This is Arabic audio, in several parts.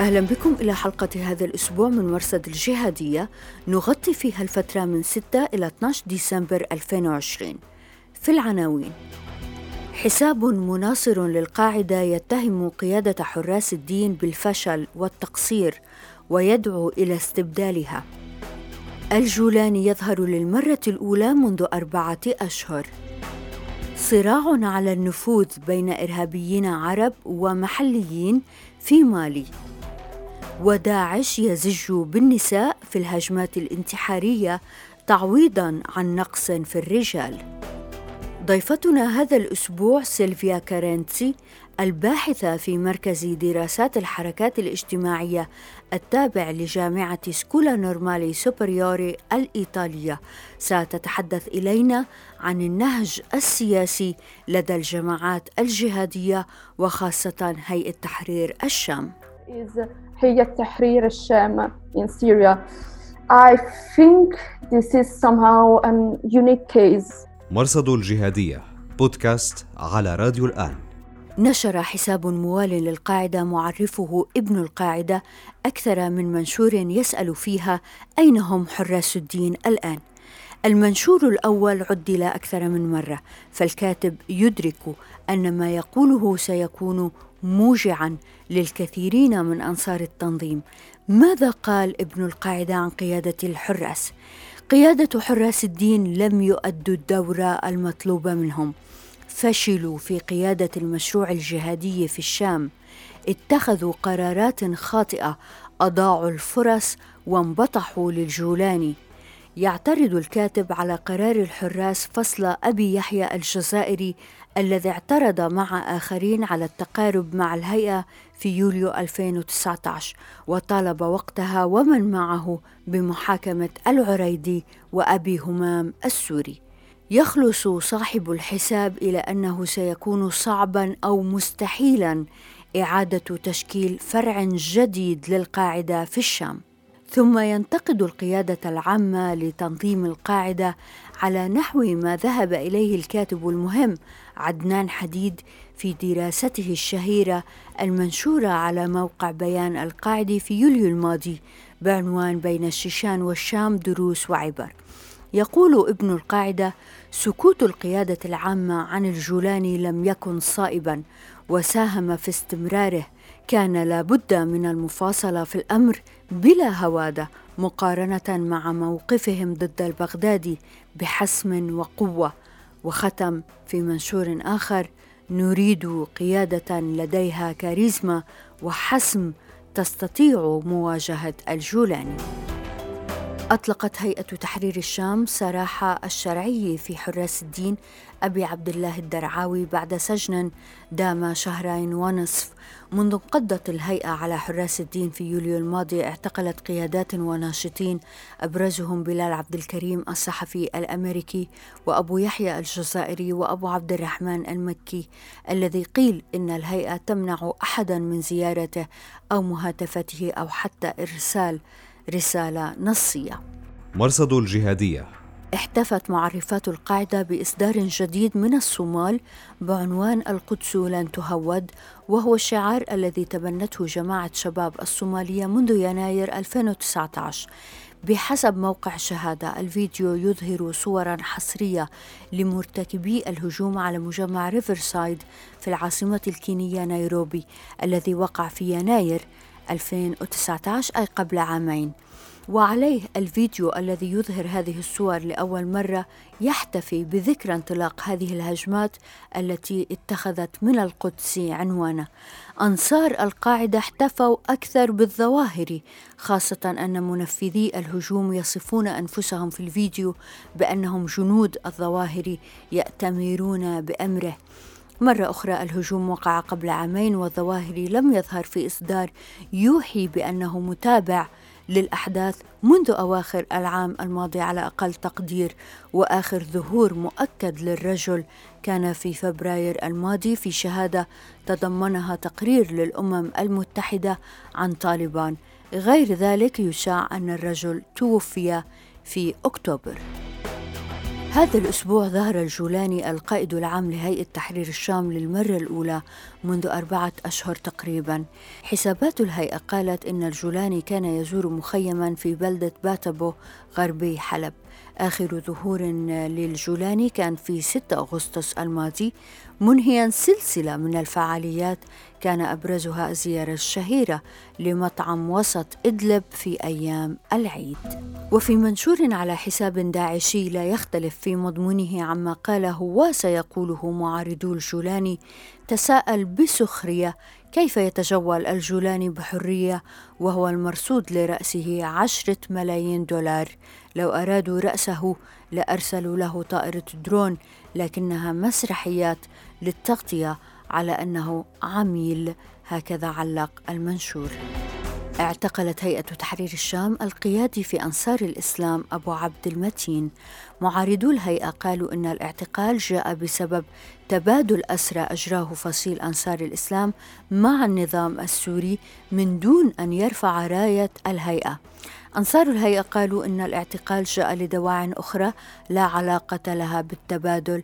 أهلا بكم إلى حلقة هذا الأسبوع من مرصد الجهادية. نغطي فيها الفترة من 6 إلى 12 ديسمبر 2020 في العناوين. حساب مناصر للقاعدة يتهم قيادة حراس الدين بالفشل والتقصير ويدعو إلى استبدالها. الجولاني يظهر للمرة الأولى منذ أربعة أشهر. صراع على النفوذ بين إرهابيين عرب ومحليين في مالي. وداعش يزج بالنساء في الهجمات الانتحارية تعويضا عن نقص في الرجال. ضيفتنا هذا الأسبوع سيلفيا كارنتسي الباحثة في مركز دراسات الحركات الاجتماعية التابع لجامعة سكولا نورمالي سوبريوري الإيطالية. ستتحدث إلينا عن النهج السياسي لدى الجماعات الجهادية وخاصة هيئة تحرير الشام. هي تحرير الشام in Syria. I think this is somehow a unique case. مرصد الجهادية بودكاست على راديو الآن نشر حساب موال للقاعدة معرفه ابن القاعدة أكثر من منشور يسأل فيها أين هم حراس الدين الآن المنشور الأول عدل أكثر من مرة فالكاتب يدرك أن ما يقوله سيكون موجعا للكثيرين من أنصار التنظيم. ماذا قال ابن القاعدة عن قيادة الحراس؟ قيادة حراس الدين لم يؤدوا الدور المطلوب منهم. فشلوا في قيادة المشروع الجهادي في الشام. اتخذوا قرارات خاطئة أضاعوا الفرص وانبطحوا للجولاني يعترض الكاتب على قرار الحراس فصل أبي يحيى الجزائري الذي اعترض مع آخرين على التقارب مع الهيئة في يوليو 2019 وطالب وقتها ومن معه بمحاكمة العريدي وأبي همام السوري. يخلص صاحب الحساب إلى أنه سيكون صعبا أو مستحيلا إعادة تشكيل فرع جديد للقاعدة في الشام. ثم ينتقد القيادة العامة لتنظيم القاعدة على نحو ما ذهب إليه الكاتب المهم عدنان حديد في دراسته الشهيرة المنشورة على موقع بيان القاعدة في يوليو الماضي بعنوان بين الشيشان والشام دروس وعبر. يقول ابن القاعدة: سكوت القيادة العامة عن الجولاني لم يكن صائبا وساهم في استمراره كان لابد من المفاصلة في الأمر بلا هوادة مقارنة مع موقفهم ضد البغدادي بحسم وقوة وختم في منشور آخر نريد قيادة لديها كاريزما وحسم تستطيع مواجهة الجولاني أطلقت هيئة تحرير الشام سراح الشرعي في حراس الدين أبي عبد الله الدرعاوي بعد سجن دام شهرين ونصف. منذ انقضت الهيئة على حراس الدين في يوليو الماضي اعتقلت قيادات وناشطين أبرزهم بلال عبد الكريم الصحفي الأمريكي وأبو يحيى الجزائري وأبو عبد الرحمن المكي الذي قيل إن الهيئة تمنع أحدا من زيارته أو مهاتفته أو حتى إرسال رسالة نصية. مرصد الجهادية. احتفت معرفات القاعدة بإصدار جديد من الصومال بعنوان القدس لن تهود وهو الشعار الذي تبنته جماعة شباب الصومالية منذ يناير 2019 بحسب موقع شهادة الفيديو يظهر صورا حصرية لمرتكبي الهجوم على مجمع ريفرسايد في العاصمة الكينية نيروبي الذي وقع في يناير 2019 أي قبل عامين وعليه الفيديو الذي يظهر هذه الصور لأول مرة يحتفي بذكرى انطلاق هذه الهجمات التي اتخذت من القدس عنوانه. أنصار القاعدة احتفوا أكثر بالظواهر خاصة أن منفذي الهجوم يصفون أنفسهم في الفيديو بأنهم جنود الظواهر يأتمرون بأمره. مرة أخرى الهجوم وقع قبل عامين والظواهري لم يظهر في إصدار يوحي بأنه متابع للأحداث منذ أواخر العام الماضي على أقل تقدير وآخر ظهور مؤكد للرجل كان في فبراير الماضي في شهادة تضمنها تقرير للأمم المتحدة عن طالبان. غير ذلك يشاع أن الرجل توفي في أكتوبر. هذا الأسبوع ظهر الجولاني القائد العام لهيئة تحرير الشام للمرة الأولى منذ أربعة أشهر تقريبا. حسابات الهيئة قالت إن الجولاني كان يزور مخيما في بلدة باتبو غربي حلب. آخر ظهور للجولاني كان في 6 أغسطس الماضي منهيا سلسلة من الفعاليات كان أبرزها الزيارة الشهيرة لمطعم وسط إدلب في أيام العيد. وفي منشور على حساب داعشي لا يختلف في مضمونه عما قاله وسيقوله معارضو الجولاني تساءل بسخرية كيف يتجول الجولاني بحرية وهو المرصود لرأسه عشرة ملايين دولار. لو أرادوا رأسه لأرسلوا له طائرة درون لكنها مسرحيات للتغطية على أنه عميل هكذا علق المنشور. اعتقلت هيئة تحرير الشام القيادي في أنصار الإسلام أبو عبد المتين. معارضو الهيئة قالوا إن الاعتقال جاء بسبب تبادل أسرى أجراه فصيل أنصار الإسلام مع النظام السوري من دون أن يرفع راية الهيئة. أنصار الهيئة قالوا إن الاعتقال جاء لدواع أخرى لا علاقة لها بالتبادل.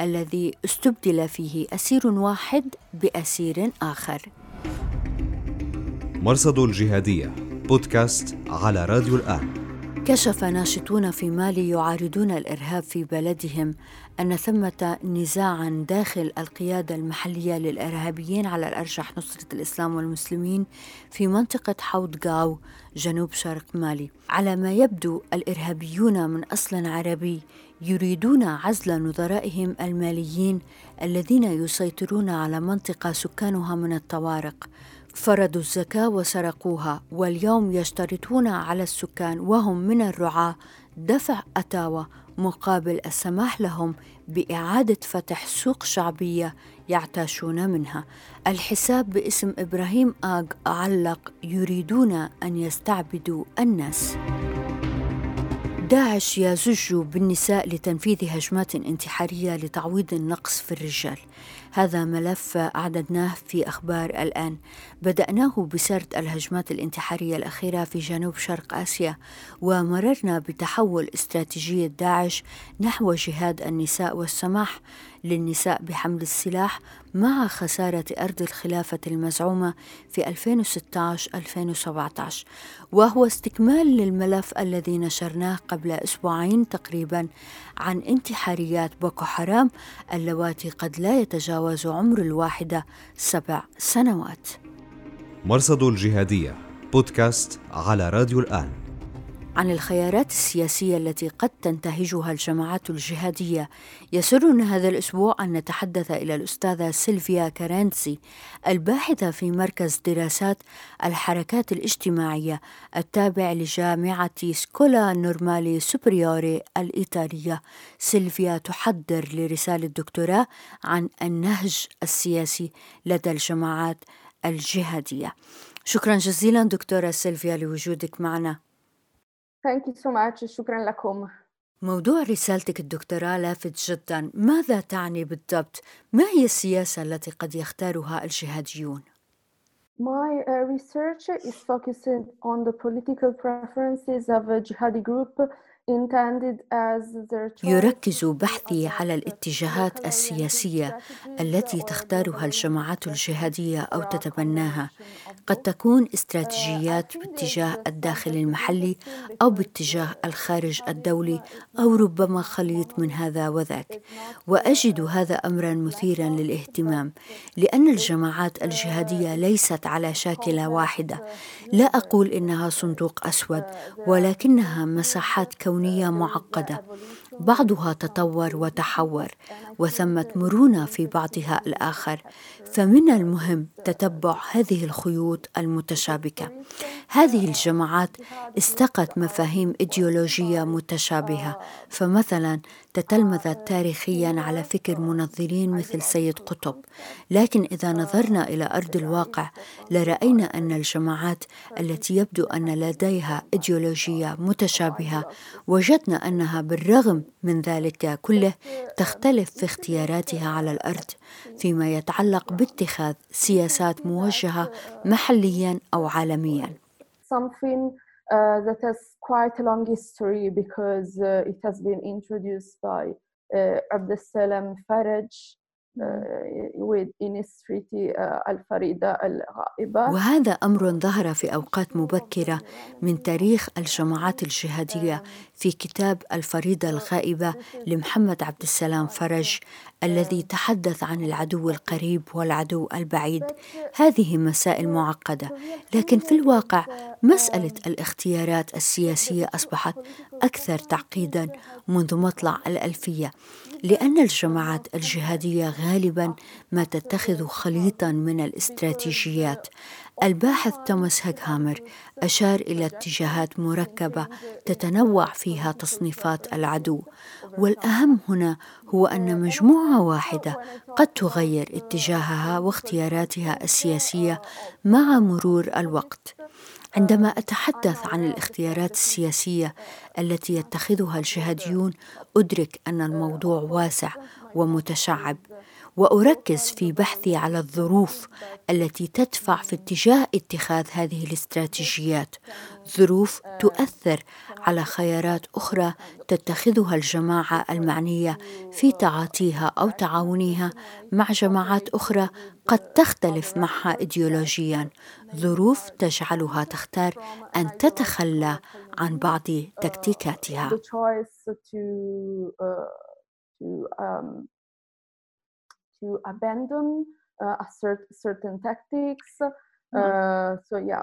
الذي استبدل فيه أسير واحد بأسير آخر. مرصد الجهادية بودكاست على راديو الآن. كشف ناشطون في مالي يعارضون الإرهاب في بلدهم أن ثمة نزاعا داخل القيادة المحلية للإرهابيين على الأرجح نصرة الإسلام والمسلمين في منطقة حوض غاو جنوب شرق مالي. على ما يبدو الإرهابيون من أصل عربي يريدون عزل نظرائهم الماليين الذين يسيطرون على منطقة سكانها من الطوارق. فرضوا الزكاة وسرقوها واليوم يشترطون على السكان وهم من الرعاة دفع أتاوى مقابل السماح لهم بإعادة فتح سوق شعبية يعتاشون منها. الحساب باسم إبراهيم آغ علق يريدون أن يستعبدوا الناس. داعش يزج بالنساء لتنفيذ هجمات انتحارية لتعويض النقص في الرجال. هذا ملف أعددناه في أخبار الآن. بدأناه بسرد الهجمات الانتحارية الأخيرة في جنوب شرق آسيا ومررنا بتحول استراتيجية داعش نحو جهاد النساء والسماح للنساء بحمل السلاح مع خسارة أرض الخلافة المزعومة في 2016-2017 وهو استكمال للملف الذي نشرناه قبل أسبوعين تقريبا عن انتحاريات بوكو حرام اللواتي قد لا يتجاوز عمر الواحدة سبع سنوات. مرصد الجهادية بودكاست على راديو الآن. عن الخيارات السياسية التي قد تنتهجها الجماعات الجهادية. يسرنا هذا الأسبوع أن نتحدث إلى الأستاذة سيلفيا كارانسي الباحثة في مركز دراسات الحركات الاجتماعية التابع لجامعة سكولا نورمالي سوبريوري الإيطالية. سيلفيا تحضر لرسالة دكتوراه عن النهج السياسي لدى الجماعات الجهادية. شكرا جزيلا دكتورة سيلفيا لوجودك معنا. Thank you so much شكرا لكم موضوع رسالتك الدكتوراه لافت جدا ماذا تعني بالضبط؟ ما هي السياسة التي قد يختارها الجهاديون؟ My uh, research is focused on the political preferences of a jihadi group يركز بحثي على الاتجاهات السياسية التي تختارها الجماعات الجهادية أو تتبناها. قد تكون استراتيجيات باتجاه الداخل المحلي أو باتجاه الخارج الدولي أو ربما خليط من هذا وذاك. وأجد هذا امرا مثيرا للاهتمام لأن الجماعات الجهادية ليست على شاكلة واحدة. لا أقول إنها صندوق أسود ولكنها مساحات كونية معقدة. بعضها تطور وتحور وثمة مرونة في بعضها الآخر. فمن المهم تتبع هذه الخيوط المتشابكة. هذه الجماعات استقت مفاهيم إيديولوجية متشابهة. فمثلا تتلمذت تاريخيا على فكر منظرين مثل سيد قطب. لكن إذا نظرنا إلى أرض الواقع لرأينا أن الجماعات التي يبدو أن لديها إيديولوجية متشابهة وجدنا أنها بالرغم من ذلك كله تختلف في اختياراتها على الأرض فيما يتعلق باتخاذ سياسات موجهة محليا أو عالميا. Something that has quite a long history because uh, it has been introduced by uh, Abdesalam Faraj الفريدة الغائبة وهذا أمر ظهر في أوقات مبكرة من تاريخ الجماعات الجهادية في كتاب الفريدة الغائبة لمحمد عبد السلام فرج الذي تحدث عن العدو القريب والعدو البعيد. هذه مسائل معقدة لكن في الواقع مسألة الاختيارات السياسية أصبحت أكثر تعقيدا منذ مطلع الألفية لأن الجماعات الجهادية غالبا ما تتخذ خليطا من الاستراتيجيات. الباحث توماس هاغهامر أشار إلى اتجاهات مركبة تتنوع فيها تصنيفات العدو والأهم هنا هو أن مجموعة واحدة قد تغير اتجاهها واختياراتها السياسية مع مرور الوقت. عندما أتحدث عن الاختيارات السياسية التي يتخذها الجهاديون أدرك أن الموضوع واسع ومتشعب. وأركز في بحثي على الظروف التي تدفع في اتجاه اتخاذ هذه الاستراتيجيات. ظروف تؤثر على خيارات أخرى تتخذها الجماعة المعنية في تعاطيها أو تعاونها مع جماعات أخرى قد تختلف معها ايديولوجيا. ظروف تجعلها تختار أن تتخلى عن بعض تكتيكاتها. Abandon uh, a certain tactics. Uh, so yeah.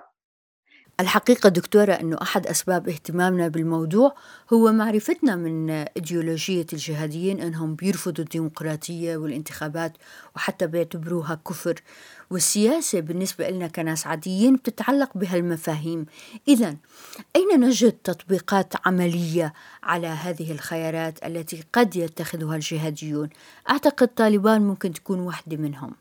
الحقيقة دكتورة أنه أحد أسباب اهتمامنا بالموضوع هو معرفتنا من إيديولوجية الجهاديين أنهم بيرفضوا الديمقراطية والانتخابات وحتى بيعتبروها كفر. والسياسة بالنسبة لنا كناس عاديين بتتعلق بهالمفاهيم. إذا أين نجد تطبيقات عملية على هذه الخيارات التي قد يتخذها الجهاديون؟ أعتقد طالبان ممكن تكون واحدة منهم.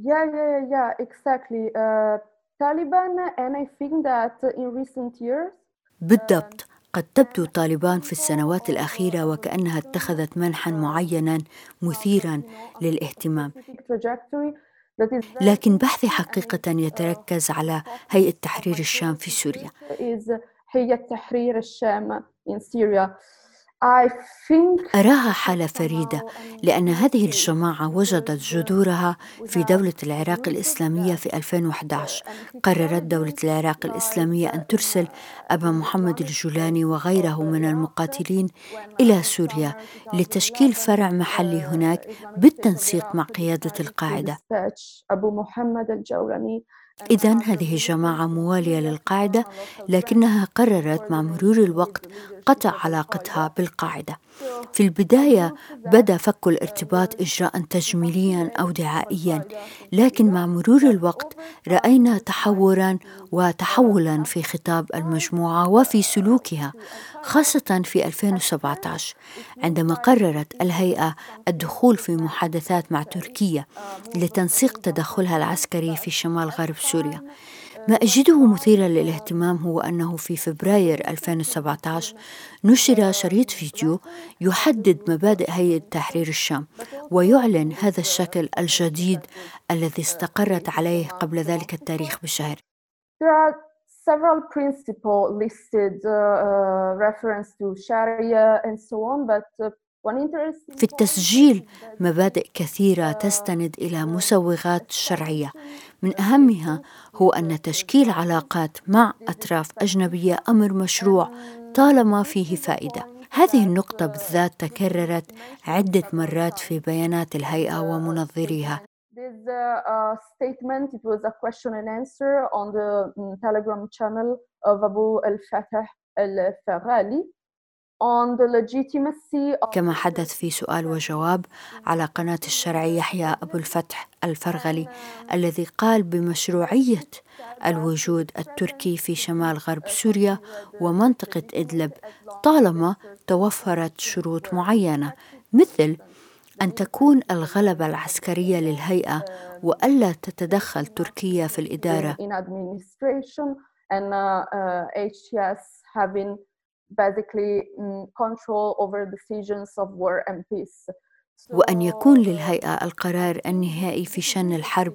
Yeah, yeah, yeah, exactly. Uh, Taliban, and I think that in recent years. بالضبط. قد تبدو طالبان في السنوات الأخيرة وكأنها اتخذت منحا معينا مثيرا للاهتمام. لكن بحثي حقيقة يتركز على هيئة تحرير الشام في سوريا. هيئة تحرير الشام in Syria. أراها حالة فريدة لأن هذه الجماعة وجدت جذورها في دولة العراق الإسلامية في 2011 قررت دولة العراق الإسلامية أن ترسل أبا محمد الجولاني وغيره من المقاتلين إلى سوريا لتشكيل فرع محلي هناك بالتنسيق مع قيادة القاعدة. أبو محمد الجولاني إذا هذه جماعة موالية للقاعدة لكنها قررت مع مرور الوقت قطع علاقتها بالقاعدة. في البداية بدأ فك الارتباط إجراء تجميليا أو دعائيا، لكن مع مرور الوقت رأينا تحورا وتحولا في خطاب المجموعة وفي سلوكها، خاصة في 2017 عندما قررت الهيئة الدخول في محادثات مع تركيا لتنسيق تدخلها العسكري في شمال غرب سوريا. ما أجده مثيرا للاهتمام هو أنه في فبراير 2017 نشر شريط فيديو يحدد مبادئ هيئة تحرير الشام ويعلن هذا الشكل الجديد الذي استقرت عليه قبل ذلك التاريخ بشهر. Several principles listed uh, uh, reference to Sharia and so on, but uh, في التسجيل مبادئ كثيرة تستند إلى مسوغات شرعية. من أهمها هو أن تشكيل علاقات مع أطراف أجنبية أمر مشروع طالما فيه فائدة. هذه النقطة بالذات تكررت عدة مرات في بيانات الهيئة ومنظريها. This uh, statement, it was a question and answer on the Telegram channel of Abu al-Fatah al-Faghali. كما حدث في سؤال وجواب على قناة الشرعي يحيى أبو الفتح الفرغلي الذي قال بمشروعية الوجود التركي في شمال غرب سوريا ومنطقة إدلب طالما توفرت شروط معينة مثل أن تكون الغلبة العسكرية للهيئة وألا تتدخل تركيا في الإدارة. Basically mm, control over decisions of war and peace. وأن يكون للهيئة القرار النهائي في شن الحرب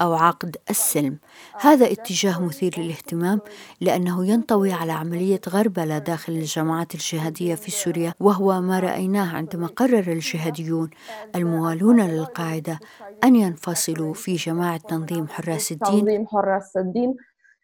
أو عقد السلم. هذا اتجاه مثير للاهتمام لأنه ينطوي على عملية غربلة داخل الجماعات الجهادية في سوريا وهو ما رأيناه عندما قرر الجهاديون الموالون للقاعدة أن ينفصلوا في جماعة تنظيم حراس الدين. تنظيم حراس الدين.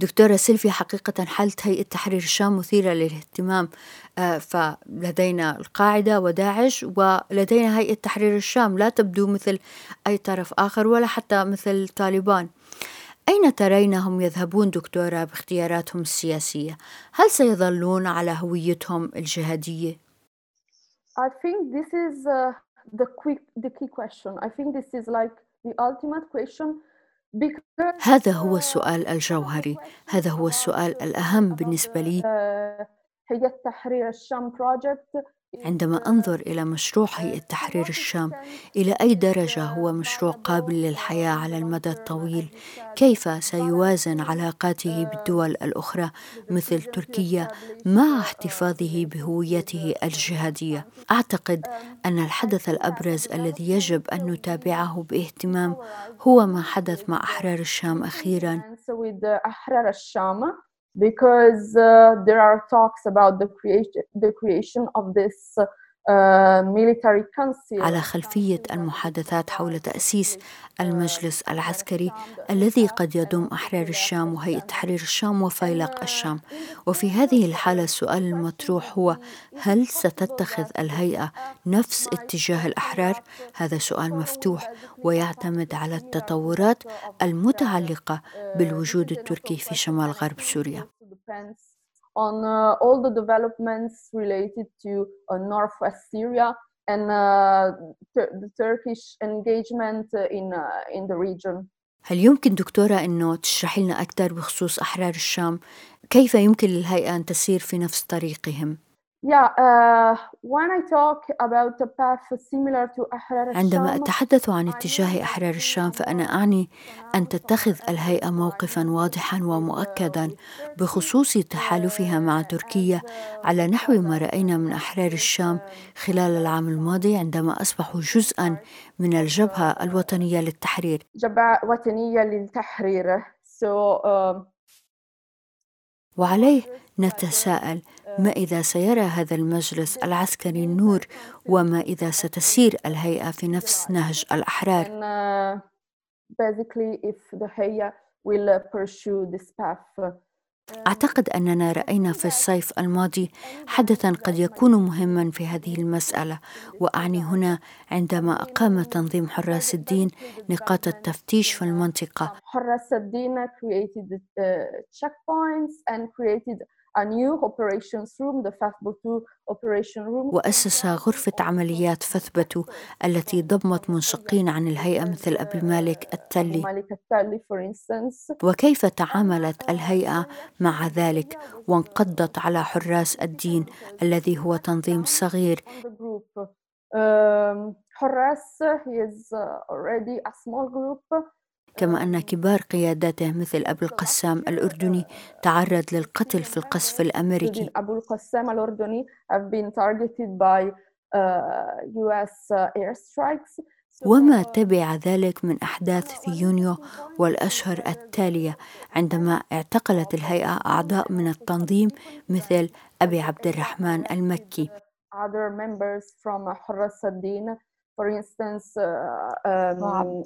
دكتورة سيلفي حقيقة حالة هيئة تحرير الشام مثيرة للاهتمام آه، فلدينا القاعدة وداعش ولدينا هيئة تحرير الشام لا تبدو مثل أي طرف آخر ولا حتى مثل طالبان أين ترينهم يذهبون دكتورة باختياراتهم السياسية؟ هل سيظلون على هويتهم الجهادية؟ I think this is uh, the quick the key question. I think this is like the ultimate question هذا هو السؤال الجوهري. هذا هو السؤال الأهم بالنسبة لي. هي التحرير الشام بروجكت عندما أنظر إلى مشروع هيئه تحرير الشام إلى أي درجة هو مشروع قابل للحياة على المدى الطويل؟ كيف سيوازن علاقاته بالدول الأخرى مثل تركيا مع احتفاظه بهويته الجهادية؟ أعتقد أن الحدث الأبرز الذي يجب أن نتابعه باهتمام هو ما حدث مع أحرار الشام أخيرا. Because uh, there are talks about the creation, the creation of this uh. على خلفية المحادثات حول تأسيس المجلس العسكري الذي قد يضم أحرار الشام وهيئة تحرير الشام وفيلق الشام. وفي هذه الحالة السؤال المطروح هو هل ستتخذ الهيئة نفس اتجاه الأحرار؟ هذا سؤال مفتوح ويعتمد على التطورات المتعلقة بالوجود التركي في شمال غرب سوريا. on uh, all the developments related to uh, northwest Syria and uh, the Turkish engagement in, uh, in the region. هل يمكن دكتورة أنه تشرحي لنا أكثر بخصوص أحرار الشام؟ كيف يمكن للهيئة أن تسير في نفس طريقهم؟ عندما أتحدث عن اتجاه أحرار الشام فأنا أعني أن تتخذ الهيئة موقفا واضحا ومؤكدا بخصوص تحالفها مع تركيا على نحو ما رأينا من أحرار الشام خلال العام الماضي عندما أصبحوا جزءا من الجبهة الوطنية للتحرير. جبهة وطنية للتحرير. So, uh... وعليه نتساءل ما إذا سيرى هذا المجلس العسكري النور وما إذا ستسير الهيئة في نفس نهج الأحرار. أعتقد أننا رأينا في الصيف الماضي حدثا قد يكون مهما في هذه المسألة وأعني هنا عندما أقام تنظيم حراس الدين نقاط التفتيش في المنطقة. حراس الدين created uh, checkpoints and created a new operations room, the FAFBO2 operation room. وأسس غرفة عمليات فثبتو التي ضمت منشقين عن الهيئة مثل أبي مالك التلي. مالك التلي for instance. وكيف تعاملت الهيئة مع ذلك وانقضت على حراس الدين الذي هو تنظيم صغير. حراس is already a small group كما أن كبار قياداته مثل أبو القسام الأردني تعرض للقتل في القصف الأمريكي. أبو القسام الأردني have been targeted by uh, US uh, airstrikes. وما تبع ذلك من أحداث في يونيو والأشهر التالية عندما اعتقلت الهيئة أعضاء من التنظيم مثل أبي عبد الرحمن المكي. Other members from حراس الدين for instance uh, um,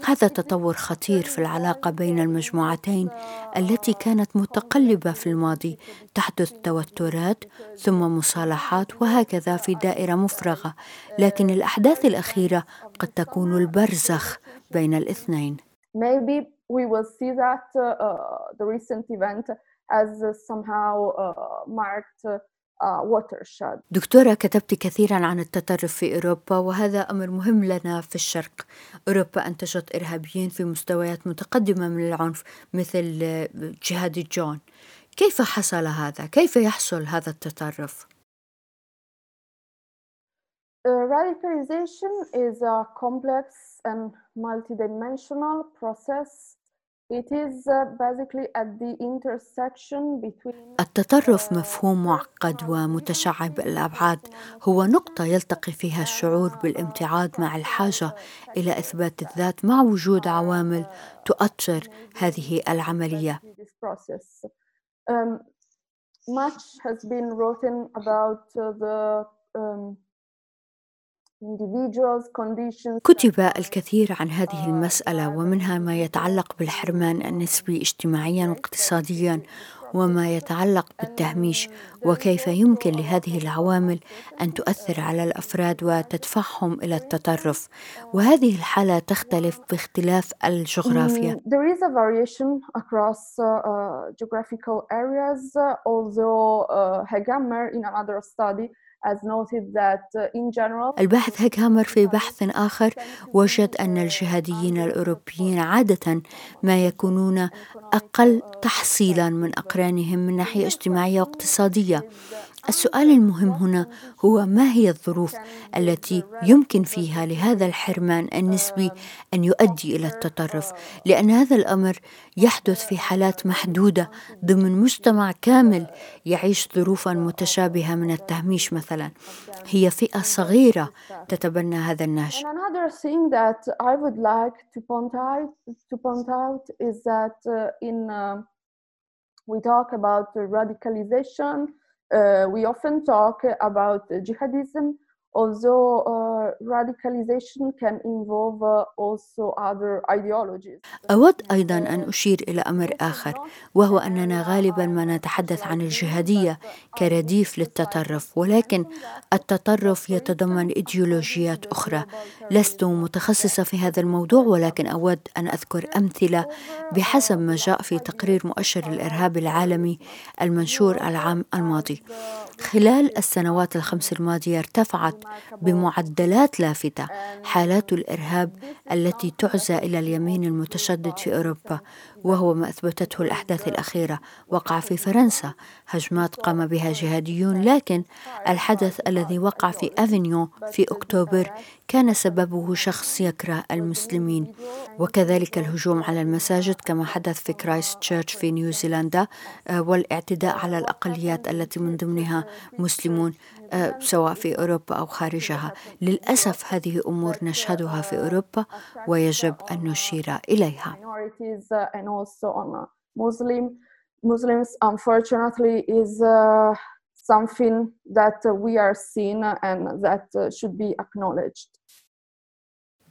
هذا تطور خطير في العلاقة بين المجموعتين التي كانت متقلبة في الماضي. تحدث توترات ثم مصالحات وهكذا في دائرة مفرغة. لكن الأحداث الأخيرة قد تكون البرزخ بين الاثنين. Maybe we will see that uh, the recent event as somehow uh, marked watershed. دكتورة كتبت كثيرا عن التطرف في أوروبا وهذا أمر مهم لنا في الشرق أوروبا أنتجت إرهابيين في مستويات متقدمة من العنف مثل جهاد جون كيف حصل هذا؟ كيف يحصل هذا التطرف؟ Uh, radicalization is a complex and multidimensional process التطرف مفهوم معقد ومتشعب. الأبعاد هو نقطة يلتقي فيها الشعور بالامتعاض مع الحاجة إلى إثبات الذات مع وجود عوامل تؤثر هذه العملية. Much has been written about the um, كتب الكثير عن هذه المسألة ومنها ما يتعلق بالحرمان النسبي اجتماعيا واقتصاديا وما يتعلق بالتهميش وكيف يمكن لهذه العوامل أن تؤثر على الأفراد وتدفعهم إلى التطرف. وهذه الحالة تختلف باختلاف الجغرافيا. There is a variation across uh, geographical areas although uh, Hegammer in another study Uh, الباحث هيك في بحث آخر وجد أن الجهاديين الأوروبيين عادة ما يكونون أقل تحصيلا من أقرانهم من ناحية اجتماعية واقتصادية. السؤال المهم هنا هو ما هي الظروف التي يمكن فيها لهذا الحرمان النسبي أن يؤدي إلى التطرف؟ لأن هذا الأمر يحدث في حالات محدودة ضمن مجتمع كامل يعيش ظروفا متشابهة من التهميش مثلا. هي فئة صغيرة تتبنى هذا النهج. We talk about radicalization uh, Uh, we often talk about jihadism although uh, radicalization can involve uh, also other ideologies. أود أيضا أن أشير إلى أمر آخر وهو أننا غالبا ما نتحدث عن الجهادية كرديف للتطرف ولكن التطرف يتضمن إيديولوجيات أخرى لست متخصصة في هذا الموضوع ولكن أود أن أذكر أمثلة بحسب ما جاء في تقرير مؤشر الإرهاب العالمي المنشور العام الماضي خلال السنوات الخمس الماضية ارتفعت بمعدلات لافتة حالات الإرهاب التي تعزى إلى اليمين المتشدد في أوروبا وهو ما أثبتته الأحداث الأخيرة. وقع في فرنسا. هجمات قام بها جهاديون لكن الحدث الذي وقع في أفينيون في أكتوبر كان سببه شخص يكره المسلمين. وكذلك الهجوم على المساجد كما حدث في كرايست تشيرش في نيوزيلندا آه، والاعتداء على الأقليات التي من ضمنها مسلمون آه، سواء في أوروبا أو خارجها للأسف هذه أمور نشهدها في أوروبا ويجب أن نشير إليها Muslims unfortunately is uh, something that we are seeing and that should be acknowledged.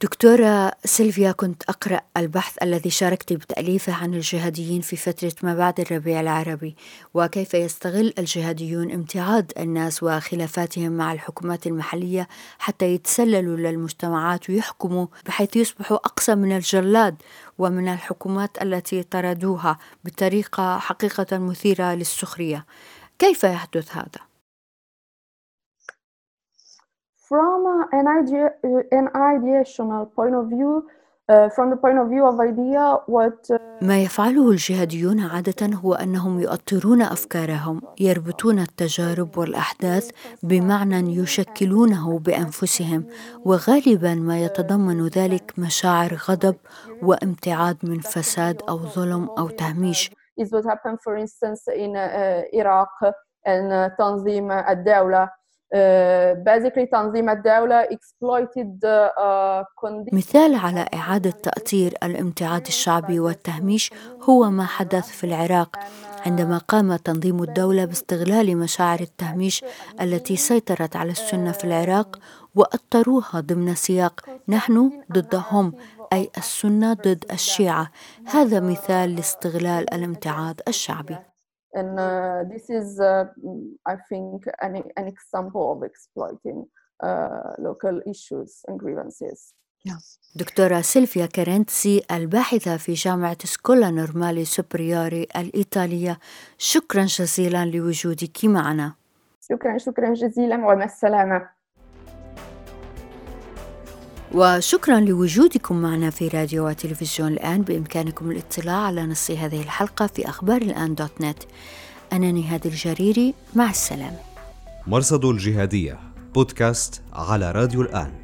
دكتورة سيلفيا كنت أقرأ البحث الذي شاركت بتأليفه عن الجهاديين في فترة ما بعد الربيع العربي وكيف يستغل الجهاديون امتعاض الناس وخلافاتهم مع الحكومات المحلية حتى يتسللوا للمجتمعات ويحكموا بحيث يصبحوا أقصى من الجلاد ومن الحكومات التي طردوها بطريقة حقيقة مثيرة للسخرية كيف يحدث هذا؟ From an, idea, an ideational point of view uh, uh, ما يفعله الجهاديون عادة هو أنهم يؤطرون أفكارهم يربطون التجارب والأحداث بمعنى يشكلونه بأنفسهم وغالبا ما يتضمن ذلك مشاعر غضب وامتعاض من فساد أو ظلم أو تهميش. Is what happened for instance in uh, Iraq and uh, تنظيم الدولة. تنظيم الدولة exploited مثال على إعادة تأطير الامتعاض الشعبي والتهميش هو ما حدث في العراق عندما قام تنظيم الدولة باستغلال مشاعر التهميش التي سيطرت على السنة في العراق وأطروها ضمن سياق نحن ضدهم أي السنة ضد الشيعة. هذا مثال لاستغلال الامتعاض الشعبي. And uh, this is, uh, I think, an, an example of exploiting uh, local issues and grievances. دكتورة سيلفيا كارنتسي الباحثة في جامعة سكولا نورمالي سوبريوري الإيطالية شكرا جزيلا لوجودك معنا. شكرا شكرا جزيلا ومع السلامة. وشكرا لوجودكم معنا في راديو وتلفزيون الآن. بإمكانكم الاطلاع على نص هذه الحلقة في أخبار الآن dot net. أنا نهاد الجريري مع السلامة. مرصد الجهادية بودكاست على راديو الآن.